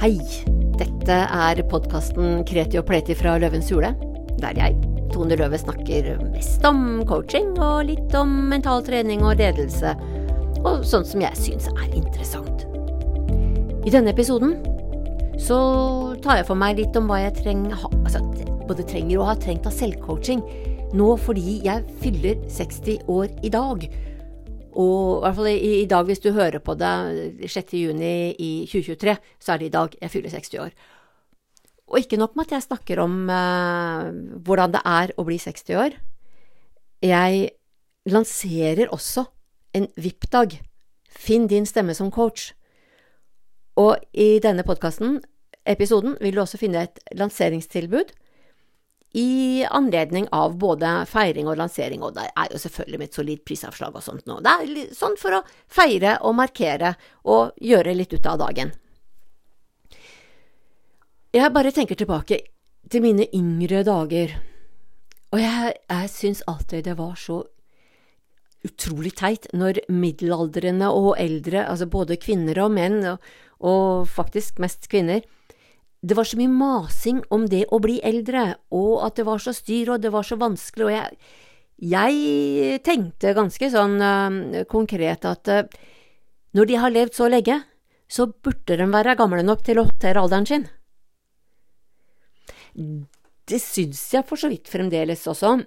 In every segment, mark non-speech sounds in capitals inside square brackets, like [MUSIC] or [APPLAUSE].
Hei, dette er podkasten Kreti og pleti fra Løvens hule, der jeg, Tone Løve, snakker mest om coaching og litt om mental trening og ledelse, og sånt som jeg syns er interessant. I denne episoden så tar jeg for meg litt om hva jeg trenger, altså, både trenger og har trengt av selvcoaching, nå fordi jeg fyller 60 år i dag. Og i hvert fall i, i, dag, hvis du hører på det 6. juni i 2023, så er det i dag jeg fyller 60 år. Og ikke nok med at jeg snakker om eh, hvordan det er å bli 60 år. Jeg lanserer også en VIP-dag. Finn din stemme som coach. Og i denne podkasten, episoden, vil du også finne et lanseringstilbud i anledning av både feiring og lansering, og det er jo selvfølgelig med et solid prisavslag og sånt nå. Det er sånn for å feire og markere og gjøre litt ut av dagen. Jeg bare tenker tilbake til mine yngre dager, og jeg, jeg syns alltid det var så utrolig teit når middelaldrende og eldre, altså både kvinner og menn, og, og faktisk mest kvinner, det var så mye masing om det å bli eldre, og at det var så styr, og det var så vanskelig, og jeg, jeg tenkte ganske sånn uh, konkret at uh, når de har levd så lenge, så burde de være gamle nok til å håndtere alderen sin. Det syns jeg for så vidt fremdeles også,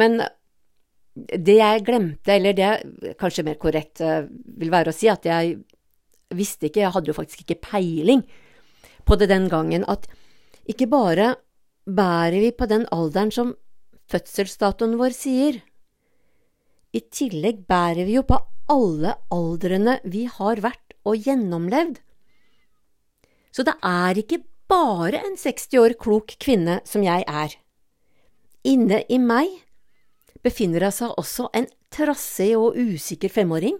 men det jeg glemte, eller det kanskje mer korrekt uh, vil være å si, at jeg visste ikke, jeg hadde jo faktisk ikke peiling på det den gangen at ikke bare bærer vi på den alderen som fødselsdatoen vår sier, i tillegg bærer vi jo på alle aldrene vi har vært og gjennomlevd. Så det er ikke bare en 60 år klok kvinne som jeg er. Inne i meg befinner det seg også en trassig og usikker femåring.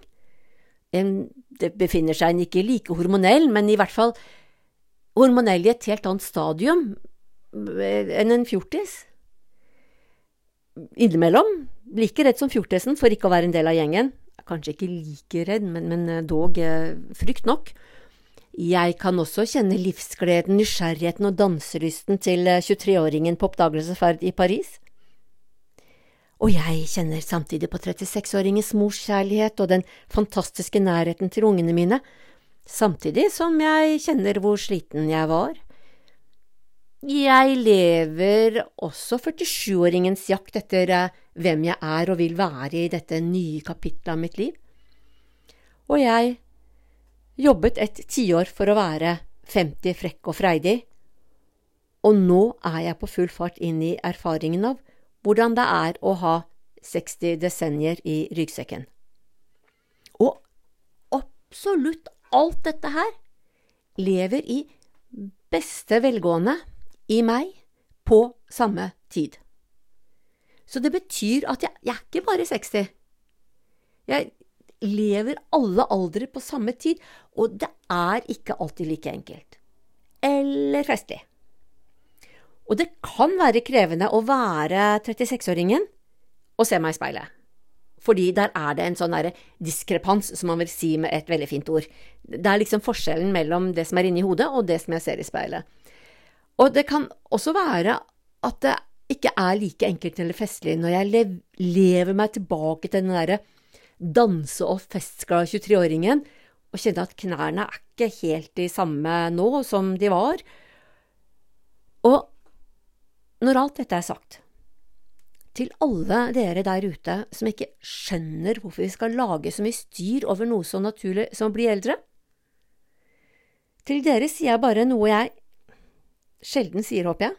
Det befinner seg en ikke like hormonell, men i hvert fall hormonell i et helt annet stadium enn en fjortis. Innimellom like redd som fjortisen for ikke å være en del av gjengen. Kanskje ikke like redd, men, men eh, dog eh, frykt nok. Jeg kan også kjenne livsgleden, nysgjerrigheten og danselysten til 23-åringen eh, på oppdagelsesferd i Paris. Og jeg kjenner samtidig på 36-åringens morskjærlighet og den fantastiske nærheten til ungene mine, samtidig som jeg kjenner hvor sliten jeg var. Jeg lever også 47-åringens jakt etter eh, hvem jeg er og vil være i dette nye kapitlet av mitt liv. Og jeg jobbet et tiår for å være 50 frekk og freidig, og nå er jeg på full fart inn i erfaringen av hvordan det er å ha 60 desennier i ryggsekken. Og absolutt alt dette her lever i beste velgående i meg på samme tid. Så det betyr at jeg, jeg er ikke bare 60. Jeg lever alle aldre på samme tid, og det er ikke alltid like enkelt. Eller festlig. Og det kan være krevende å være 36-åringen og se meg i speilet fordi der er det en sånn diskrepans, som man vil si med et veldig fint ord. Det er liksom forskjellen mellom det som er inni hodet, og det som jeg ser i speilet. Og det kan også være at det ikke er like enkelt eller festlig når jeg lever meg tilbake til den derre danse- og festglade 23-åringen, og kjenner at knærne er ikke helt de samme nå som de var. Og når alt dette er sagt, til alle dere der ute som ikke skjønner hvorfor vi skal lage så mye styr over noe så naturlig som å bli eldre. Til dere sier jeg bare noe jeg sjelden sier, håper jeg.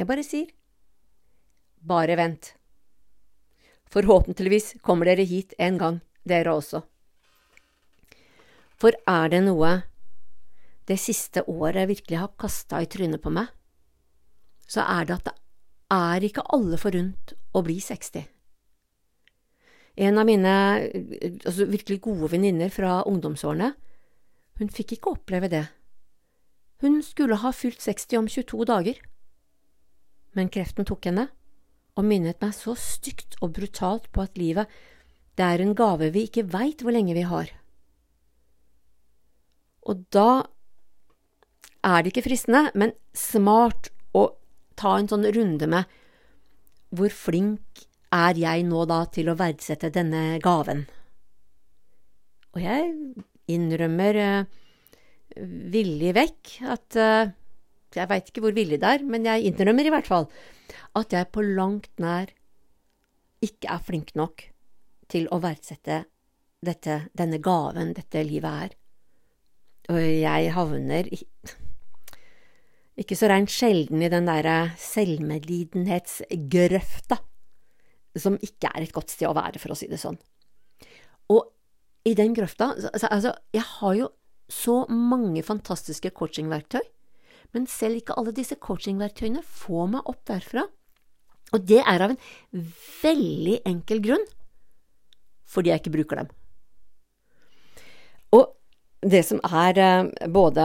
Jeg bare sier bare vent. Forhåpentligvis kommer dere hit en gang, dere også. For er det noe det siste året virkelig har kasta i trynet på meg, så er det at det er ikke alle forunt å bli 60. En av mine altså virkelig gode venninner fra ungdomsårene, hun fikk ikke oppleve det. Hun skulle ha fylt 60 om 22 dager. Men kreften tok henne og minnet meg så stygt og brutalt på at livet, det er en gave vi ikke veit hvor lenge vi har. Og da er det ikke fristende, men smart ta en sånn runde med hvor flink er jeg nå da til å verdsette denne gaven? Og jeg innrømmer uh, villig vekk at uh, Jeg veit ikke hvor villig det er, men jeg innrømmer i hvert fall at jeg på langt nær ikke er flink nok til å verdsette dette, denne gaven dette livet er. Og jeg havner i, ikke så reint sjelden i den derre selvmedlidenhetsgrøfta, som ikke er et godt sted å være, for å si det sånn. Og i den grøfta Altså, jeg har jo så mange fantastiske coachingverktøy, men selv ikke alle disse coachingverktøyene får meg opp derfra. Og det er av en veldig enkel grunn fordi jeg ikke bruker dem. Og det som er eh, både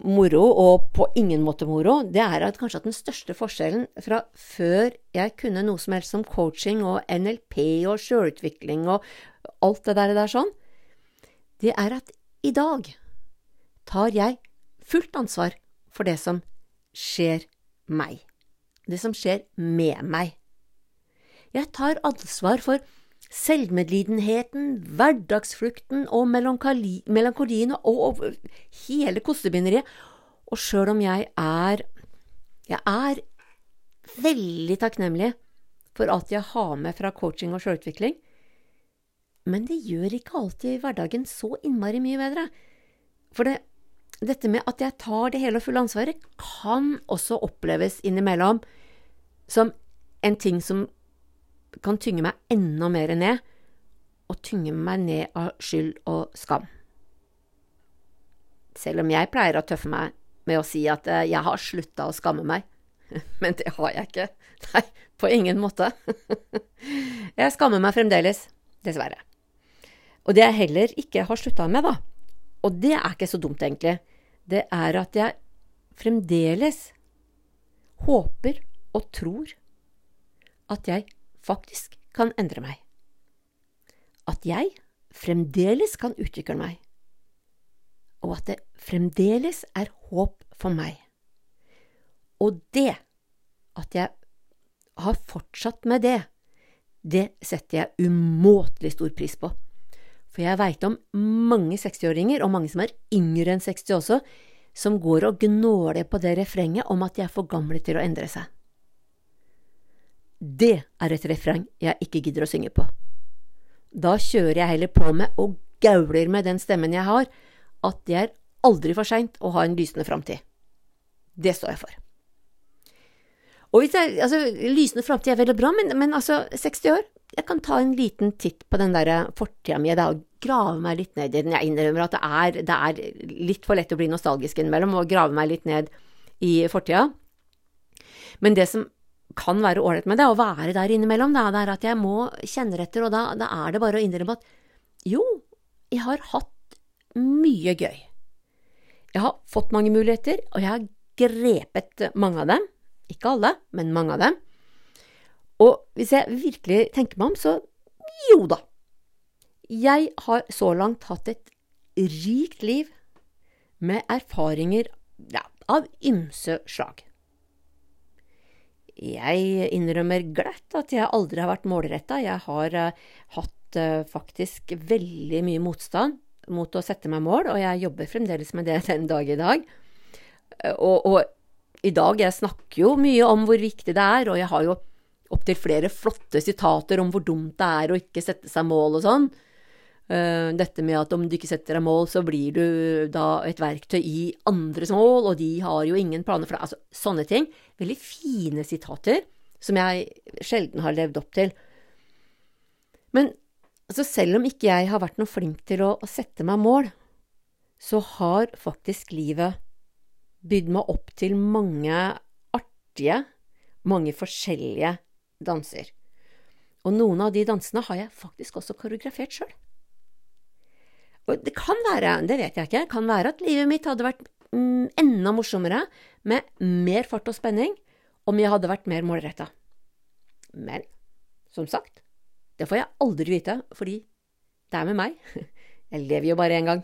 moro og på ingen måte moro, det er at kanskje at den største forskjellen fra før jeg kunne noe som helst som coaching og NLP og sjølutvikling og alt det der, der sånn, det er at i dag tar jeg fullt ansvar for det som skjer meg, det som skjer med meg. Jeg tar ansvar for selvmedlidenheten, hverdagsflukten og melankolien og, og hele kostebinderiet. Og sjøl om jeg er Jeg er veldig takknemlig for alt jeg har med fra coaching og sjølutvikling, men det gjør ikke alltid hverdagen så innmari mye bedre. For det, dette med at jeg tar det hele og fulle ansvaret, kan også oppleves innimellom som en ting som kan tynge meg enda mer ned, og tynge meg ned av skyld og skam. Selv om jeg pleier å tøffe meg med å si at eh, jeg har slutta å skamme meg. [LAUGHS] Men det har jeg ikke. [LAUGHS] Nei, på ingen måte. [LAUGHS] Jeg skammer meg fremdeles, dessverre. Og det jeg heller ikke har slutta med, da, og det er ikke så dumt, egentlig, det er at jeg fremdeles håper og tror at jeg faktisk kan endre meg. At jeg fremdeles kan utvikle meg, og at det fremdeles er håp for meg. Og det, at jeg har fortsatt med det, det setter jeg umåtelig stor pris på. For jeg veit om mange 60-åringer, og mange som er yngre enn 60 også, som går og gnåler på det refrenget om at de er for gamle til å endre seg. Det er et refreng jeg ikke gidder å synge på. Da kjører jeg heller på med og gauler med den stemmen jeg har, at det er aldri for seint å ha en lysende framtid. Det står jeg for. Og hvis jeg, altså, Lysende framtid er veldig bra, men, men, altså, 60 år Jeg kan ta en liten titt på den der fortida mi og grave meg litt ned i den. Jeg innrømmer at det er, det er litt for lett å bli nostalgisk innimellom og grave meg litt ned i fortida. Men det som kan være ålreit med det, å være der innimellom, det er at jeg må kjenne etter, og da, da er det bare å innrømme at jo, jeg har hatt mye gøy. Jeg har fått mange muligheter, og jeg har grepet mange av dem. Ikke alle, men mange av dem. Og hvis jeg virkelig tenker meg om, så jo da. Jeg har så langt hatt et rikt liv med erfaringer ja, av ymse slag. Jeg innrømmer glatt at jeg aldri har vært målretta. Jeg har uh, hatt uh, faktisk veldig mye motstand mot å sette meg mål, og jeg jobber fremdeles med det [LAUGHS] den dag i dag. Uh, og, og, i dag, jeg snakker jo mye om hvor viktig det er, og jeg har jo opptil flere flotte sitater om hvor dumt det er å ikke sette seg mål og sånn. Eh, dette med at om du ikke setter deg mål, så blir du da et verktøy i andres mål, og de har jo ingen planer for deg. Altså, sånne ting. Veldig fine sitater som jeg sjelden har levd opp til. Men altså, selv om ikke jeg har vært noe flink til å, å sette meg mål, så har faktisk livet bydd meg opp til mange artige, mange forskjellige danser. Og noen av de dansene har jeg faktisk også koreografert sjøl. Og det kan være, det vet jeg ikke, kan være at livet mitt hadde vært mm, enda morsommere med mer fart og spenning om jeg hadde vært mer målretta. Men som sagt, det får jeg aldri vite, fordi det er med meg. [LAUGHS] Jeg lever jo bare én gang.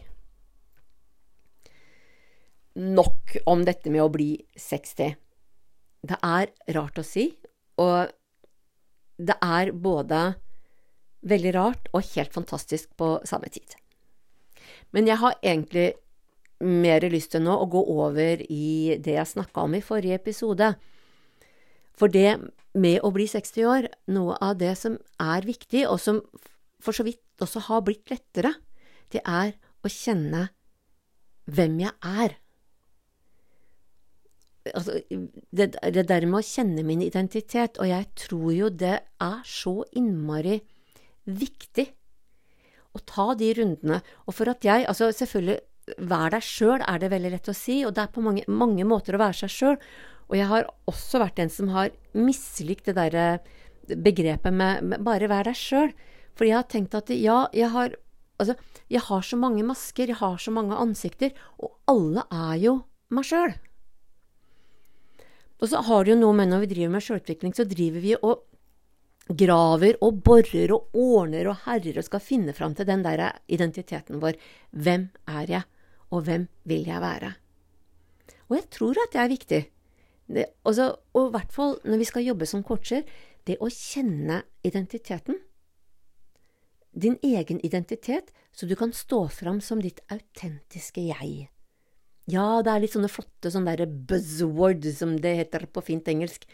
nok om dette med å bli 60. Det er rart å si, og det er både veldig rart og helt fantastisk på samme tid. Men jeg har egentlig mer lyst til nå å gå over i det jeg snakka om i forrige episode. For det med å bli 60 år, noe av det som er viktig, og som for så vidt også har blitt lettere, det er å kjenne hvem jeg er. Altså, det, det der med å kjenne min identitet, og jeg tror jo det er så innmari viktig å ta de rundene. Og for at jeg Altså, selvfølgelig, vær deg sjøl er det veldig lett å si, og det er på mange, mange måter å være seg sjøl. Og jeg har også vært en som har mislikt det derre begrepet med, med bare vær deg sjøl. Fordi jeg har tenkt at ja, jeg har Altså, jeg har så mange masker, jeg har så mange ansikter, og alle er jo meg sjøl. Og så har det jo noe med når vi driver med sjølutvikling, så driver vi og graver og borer og ordner og herrer og skal finne fram til den der identiteten vår. Hvem er jeg, og hvem vil jeg være? Og jeg tror at det er viktig. Det, også, og i hvert fall når vi skal jobbe som coacher, det å kjenne identiteten din egen identitet, så du kan stå fram som ditt autentiske jeg. Ja, det er litt sånne flotte sånne der buzzword, som det heter på fint engelsk.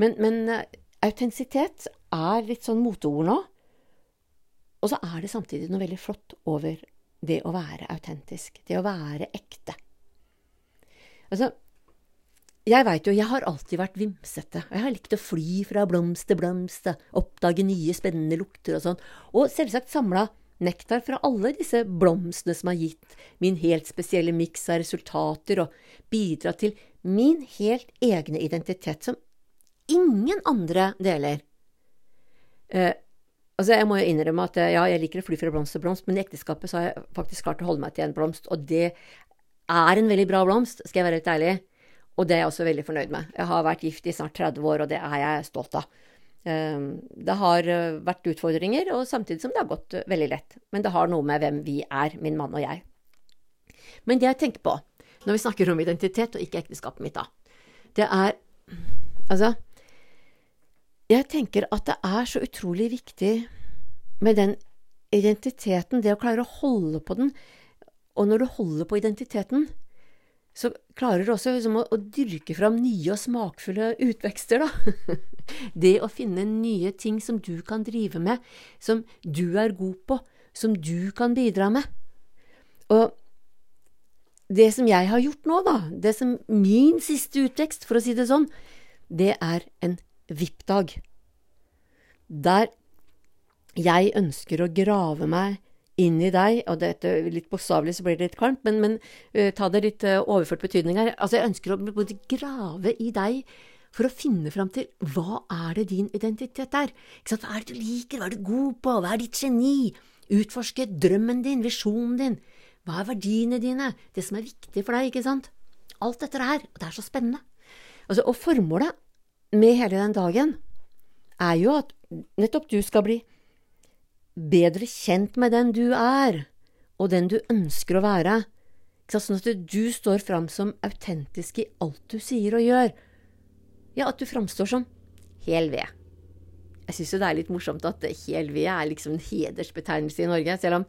Men, men uh, autentisitet er litt sånn moteord nå. Og så er det samtidig noe veldig flott over det å være autentisk. Det å være ekte. Altså, jeg veit jo, jeg har alltid vært vimsete. Jeg har likt å fly fra blomst til blomst, oppdage nye, spennende lukter og sånn, og selvsagt samla nektar fra alle disse blomstene som har gitt min helt spesielle miks av resultater, og bidratt til min helt egne identitet som ingen andre deler. Eh, altså, jeg må jo innrømme at ja, jeg liker å fly fra blomst til blomst, men i ekteskapet så har jeg faktisk klart å holde meg til en blomst, og det er en veldig bra blomst, skal jeg være litt ærlig. Og det er jeg også veldig fornøyd med. Jeg har vært gift i snart 30 år, og det er jeg stolt av. Ehm, det har eh, vært utfordringer, og samtidig som det har gått eh, veldig lett. Men det har noe med hvem vi er, min mann og jeg. Men det jeg tenker på når vi snakker om identitet, og ikke ekteskapet mitt, da, det er Altså, jeg tenker at det er så utrolig viktig med den identiteten, det å klare å holde på den. Og når du holder på identiteten, så klarer du også liksom, å, dyrke fram nye og smakfulle utvekster, da. [LAUGHS] det å finne nye ting som du kan drive med, som du er god på, som du kan bidra med. Og det som jeg har gjort nå, da, det som min siste utvekst, for å si det sånn, det er en VIP-dag. Der jeg ønsker å grave meg inn i deg, og dette litt bokstavelig så blir det litt kvalmt, men, men uh, ta det litt uh, overført betydning her. Altså, jeg ønsker å både grave i deg for å finne fram til hva er det din identitet er. Hva er det du liker, hva er du god på, hva er ditt geni? Utforske drømmen din, visjonen din. Hva er verdiene dine, det som er viktig for deg, ikke sant? Alt dette her, og det er så spennende. Altså, og formålet med hele den dagen er jo at nettopp du skal bli bedre kjent med den du er, og den du ønsker å være, sånn at du står fram som autentisk i alt du sier og gjør. Ja, at du framstår som hel ved. Jeg syns jo det er litt morsomt at hel ved er liksom en hedersbetegnelse i Norge, selv om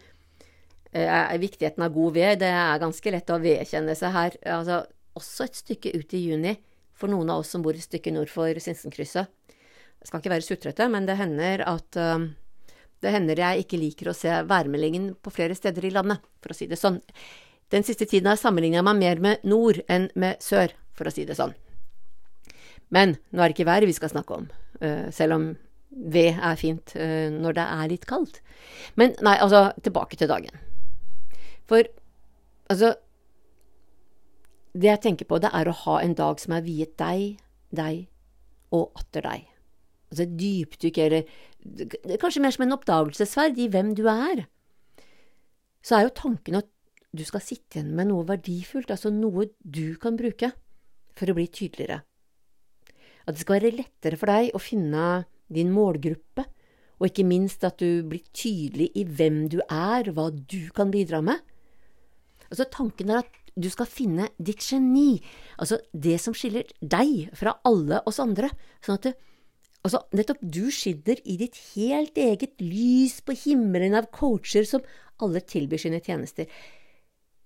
eh, viktigheten av god ved, det er ganske lett å vedkjenne seg her. Altså, også et stykke ut i juni for noen av oss som bor et stykke nord for Sinsenkrysset. Jeg skal ikke være sutrete, men det hender at uh, det hender jeg ikke liker å se værmeldingen på flere steder i landet, for å si det sånn. Den siste tiden har jeg sammenligna meg mer med nord enn med sør, for å si det sånn. Men nå er det ikke været vi skal snakke om, uh, selv om ved er fint uh, når det er litt kaldt. Men nei, altså, tilbake til dagen. For altså Det jeg tenker på, det er å ha en dag som er viet deg, deg og atter deg. Altså et dypdykk, eller kanskje mer som en oppdagelsesferd i hvem du er. Så er jo tanken at du skal sitte igjen med noe verdifullt, altså noe du kan bruke for å bli tydeligere. At det skal være lettere for deg å finne din målgruppe, og ikke minst at du blir tydelig i hvem du er, hva du kan bidra med. Altså Tanken er at du skal finne ditt geni, altså det som skiller deg fra alle oss andre, sånn at det, altså nettopp du skinner i ditt helt eget lys på himmelen av coacher som alle tilbyr sine tjenester.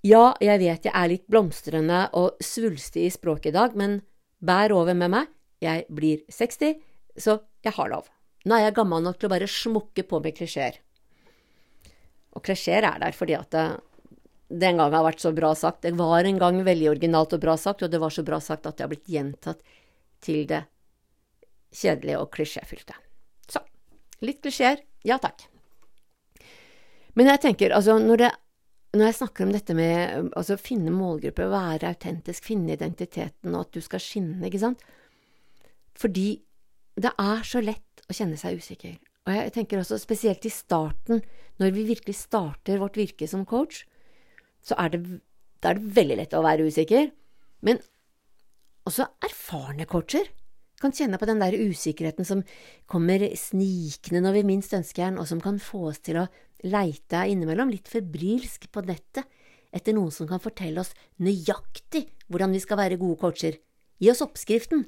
Ja, jeg vet jeg er litt blomstrende og svulstig i språket i dag, men bær over med meg, jeg blir 60, så jeg har lov. Nå er jeg gammel nok til å bare smukke på med klisjeer. Og klisjeer er der fordi at det, den gang har vært så bra sagt. Det var en gang veldig originalt og bra sagt, og det var så bra sagt at det har blitt gjentatt til det kjedelige og klisjéfylte. Så litt klisjeer, ja takk. Men jeg tenker, altså, når, det, når jeg snakker om dette med altså, finne målgrupper, være autentisk, finne identiteten, og at du skal skinne, ikke sant Fordi det er så lett å kjenne seg usikker. Og jeg tenker også spesielt i starten, når vi virkelig starter vårt virke som coach, så er det, er det veldig lett å være usikker. Men også erfarne coacher kan kjenne på den der usikkerheten som kommer snikende når vi minst ønsker den, og som kan få oss til å leite innimellom litt febrilsk på nettet etter noen som kan fortelle oss nøyaktig hvordan vi skal være gode coacher. Gi oss oppskriften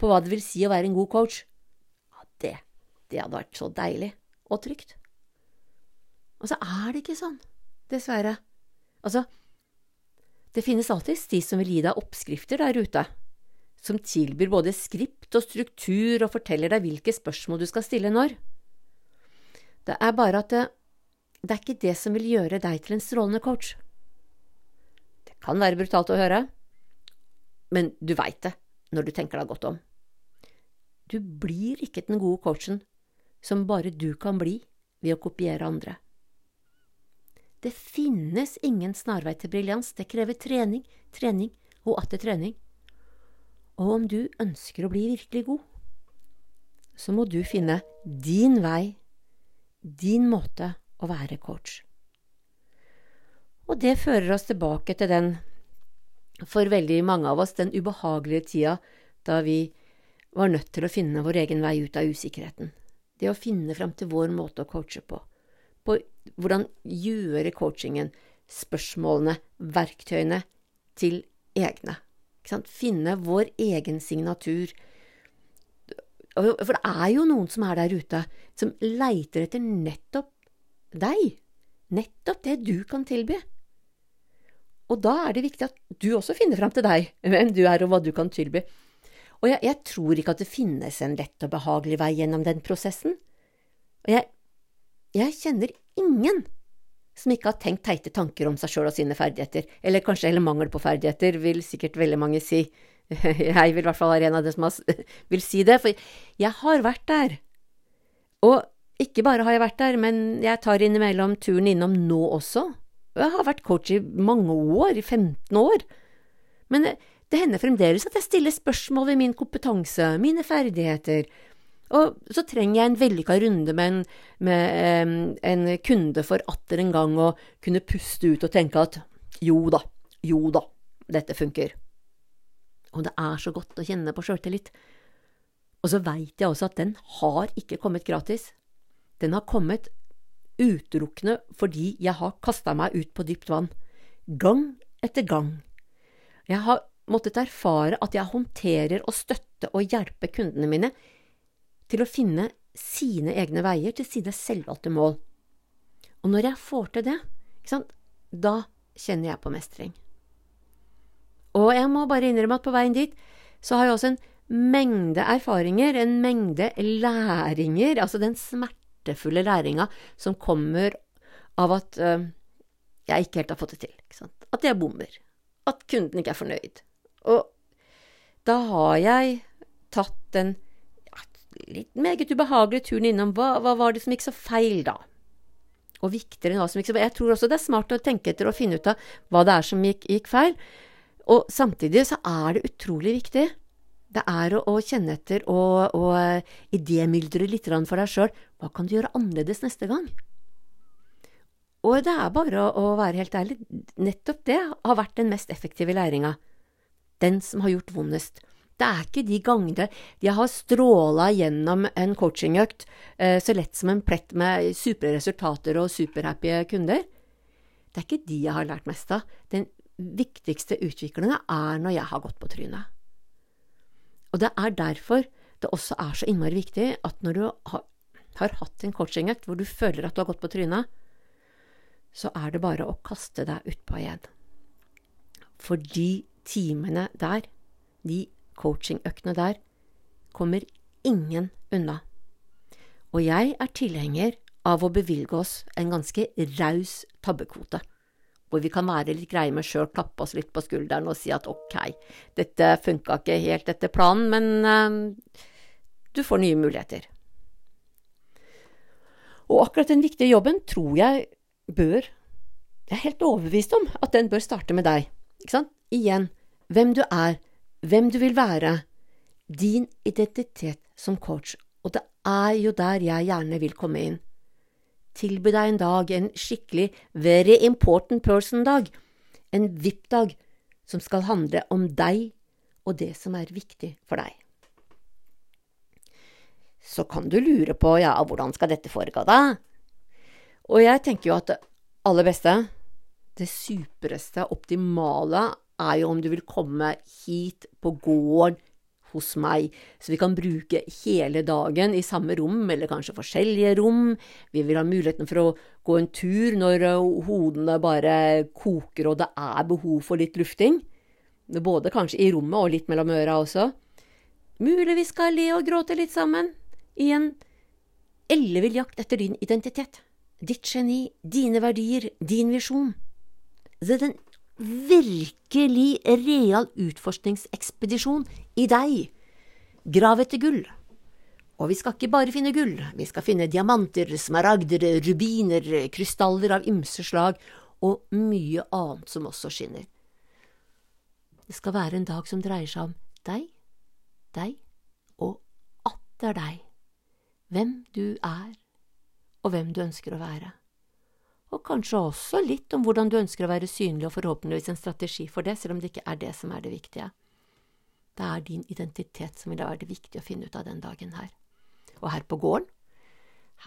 på hva det vil si å være en god coach. Ja, det, det hadde vært så deilig og trygt. Og så er det ikke sånn, dessverre. Altså, det finnes alltids de som vil gi deg oppskrifter der ute, som tilbyr både skript og struktur og forteller deg hvilke spørsmål du skal stille når. Det er bare at det, det er ikke det som vil gjøre deg til en strålende coach. Det kan være brutalt å høre, men du veit det når du tenker deg godt om. Du blir ikke den gode coachen som bare du kan bli ved å kopiere andre. Det finnes ingen snarvei til briljans, det krever trening, trening og atter trening. Og om du ønsker å bli virkelig god, så må du finne din vei, din måte å være coach. Og det fører oss tilbake til den, for veldig mange av oss, den ubehagelige tida da vi var nødt til å finne vår egen vei ut av usikkerheten. Det å finne fram til vår måte å coache på på hvordan gjøre coachingen, spørsmålene, verktøyene, til egne. Finne vår egen signatur. For det er jo noen som er der ute, som leiter etter nettopp deg. Nettopp det du kan tilby. Og da er det viktig at du også finner fram til deg, hvem du er og hva du kan tilby. Og jeg, jeg tror ikke at det finnes en lett og behagelig vei gjennom den prosessen. Og jeg jeg kjenner ingen som ikke har tenkt teite tanker om seg sjøl og sine ferdigheter, eller kanskje heller mangel på ferdigheter, vil sikkert veldig mange si. [LAUGHS] Jeg vil i hvert fall være en av dem som [LAUGHS] vil si det, for jeg har vært der. Og ikke bare har jeg vært der, men jeg tar innimellom turen innom nå også. Jeg har vært coach i mange år, i 15 år. Men det, hender fremdeles at jeg stiller spørsmål ved min kompetanse, mine ferdigheter, og så trenger jeg en vellykka runde med, en, med um, en, kunde for atter en gang å kunne puste ut og tenke at jo da, jo da, dette funker. Og det er så godt å kjenne på sjøltillit. Og så veit jeg også at den har ikke kommet gratis. Den har kommet utelukkende fordi jeg har kasta meg ut på dypt vann. Gang etter gang. Jeg har måttet erfare at jeg håndterer og støtter og hjelper kundene mine til å finne sine egne veier til sine selvvalgte mål. Og når jeg får til det, da kjenner jeg på mestring. Og jeg må bare innrømme at på veien dit så har jeg også en mengde erfaringer, en mengde læringer, altså den smertefulle læringa som kommer av at øh, jeg ikke helt har fått det til. At jeg bommer. At kunden ikke er fornøyd. Og da har jeg tatt den litt meget ubehagelige turen innom hva, hva var det som gikk så feil, da? Og viktigere enn hva som gikk så feil. Jeg tror også det er smart å tenke etter og finne ut av hva det er som gikk, gikk feil. Og samtidig så er det utrolig viktig. Det er å, å kjenne etter og, og uh, idémyldre litt for deg sjøl. Hva kan du gjøre annerledes neste gang? Og det er bare å, å være helt ærlig. Nettopp det har vært den mest effektive læringa. Den som har gjort vondest. Det er ikke de gangene jeg har stråla gjennom en coachingøkt eh, så lett som en plett med supre resultater og superhappy kunder. Det er ikke de jeg har lært mest av. Den viktigste utviklinga er når jeg har gått på trynet. Og det er derfor det også er så innmari viktig at når du har, har hatt en coachingøkt hvor du føler at du har gått på trynet, så er det bare å kaste deg utpå igjen. For de timene der, de coachingøktene der, kommer ingen unna. Og jeg er tilhenger av å bevilge oss en ganske raus tabbekvote, hvor vi kan være litt greie med sjøl, klappe oss litt på skulderen og si at ok, dette funka ikke helt etter planen, men uh, du får nye muligheter. Og akkurat den viktige jobben tror jeg bør Jeg er helt overbevist om at den bør starte med deg. Ikke sant? Igjen, hvem du er, hvem du vil være, din identitet som coach, og det er jo der jeg gjerne vil komme inn. Tilby deg en dag, en skikkelig very important person-dag, en VIP-dag, som skal handle om deg og det som er viktig for deg. Så kan du lure på ja, hvordan skal dette foregå, da? Og jeg tenker jo at det aller beste, det supereste, optimale, er jo om du vil komme hit på gården hos meg, så vi kan bruke hele dagen i samme rom, eller kanskje forskjellige rom. Vi vil ha muligheten for å gå en tur når eh, hodene bare koker og det er behov for litt lufting. Både kanskje i rommet og litt mellom øra også. Mulig vi skal le og gråte litt sammen i en ellevill jakt etter din identitet, ditt geni, dine verdier, din visjon. Det er en virkelig real utforskningsekspedisjon i deg. Grav etter gull. Og vi skal ikke bare finne gull, vi skal finne diamanter, smaragder, rubiner, krystaller av ymse slag og mye annet som også skinner. Det skal være en dag som dreier seg om deg, deg og atter deg hvem du er, og hvem du ønsker å være. Og kanskje også litt om hvordan du ønsker å være synlig, og forhåpentligvis en strategi for det, selv om det ikke er det som er det viktige. Det er din identitet som vil være det viktige å finne ut av den dagen her. Og her på gården,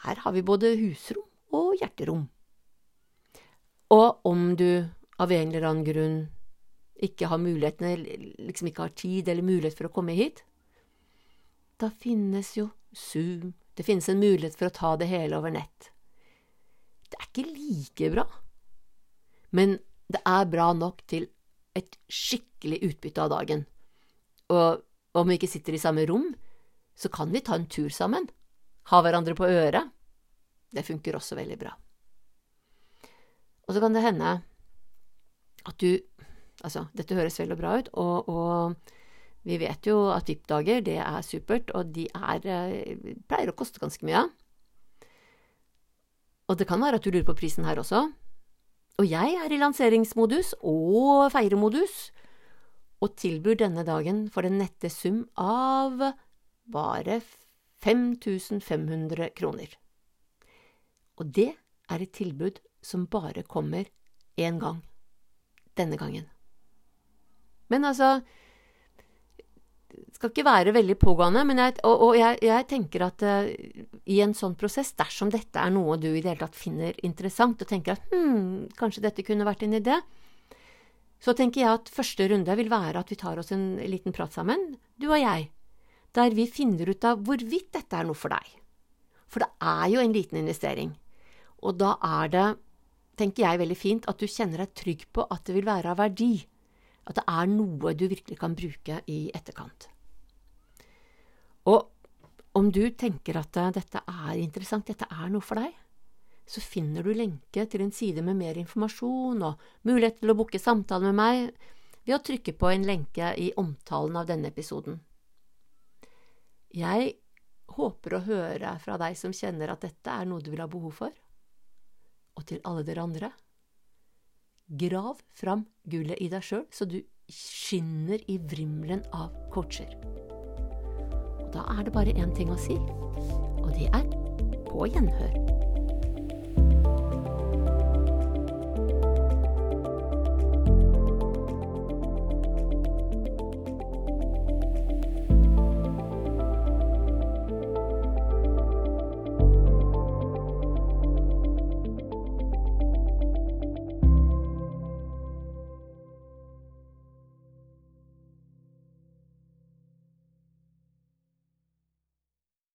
her har vi både husrom og hjerterom. Og om du av en eller annen grunn ikke har muligheten, liksom ikke har tid eller mulighet for å komme hit, da finnes jo Zoom, det finnes en mulighet for å ta det hele over nett. Det er ikke like bra, men det er bra nok til et skikkelig utbytte av dagen. Og om vi ikke sitter i samme rom, så kan vi ta en tur sammen, ha hverandre på øret. Det funker også veldig bra. Og så kan det hende at du Altså, dette høres veldig bra ut, og, og vi vet jo at VIP-dager, det er supert, og de er, eh, pleier å koste ganske mye. Og det kan være at du lurer på prisen her også. Og jeg er i lanseringsmodus og feiremodus, og tilbyr denne dagen for den nette sum av bare 5500 kroner. Og det er et tilbud som bare kommer én gang. Denne gangen. Men altså, skal ikke være veldig pågående, jeg, og, og jeg, jeg, tenker at uh, i en sånn prosess, dersom dette er noe du i det hele tatt finner interessant, og tenker at hm, kanskje dette kunne vært en idé, så tenker jeg at første runde vil være at vi tar oss en liten prat sammen, du og jeg, der vi finner ut av hvorvidt dette er noe for deg. For det er jo en liten investering, og da er det, tenker jeg, veldig fint at du kjenner deg trygg på at det vil være av verdi at det er noe du virkelig kan bruke i etterkant. Og om du tenker at eh, dette er interessant, dette er noe for deg, så finner du lenke til en side med mer informasjon og mulighet til å booke samtale med meg ved å trykke på en lenke i omtalen av denne episoden. Jeg håper å høre fra deg som kjenner at dette er noe du vil ha behov for, og til alle dere andre Grav fram gullet i deg sjøl, så du skinner i vrimelen av coacher. Og da er det bare én ting å si, og det er på gjenhør.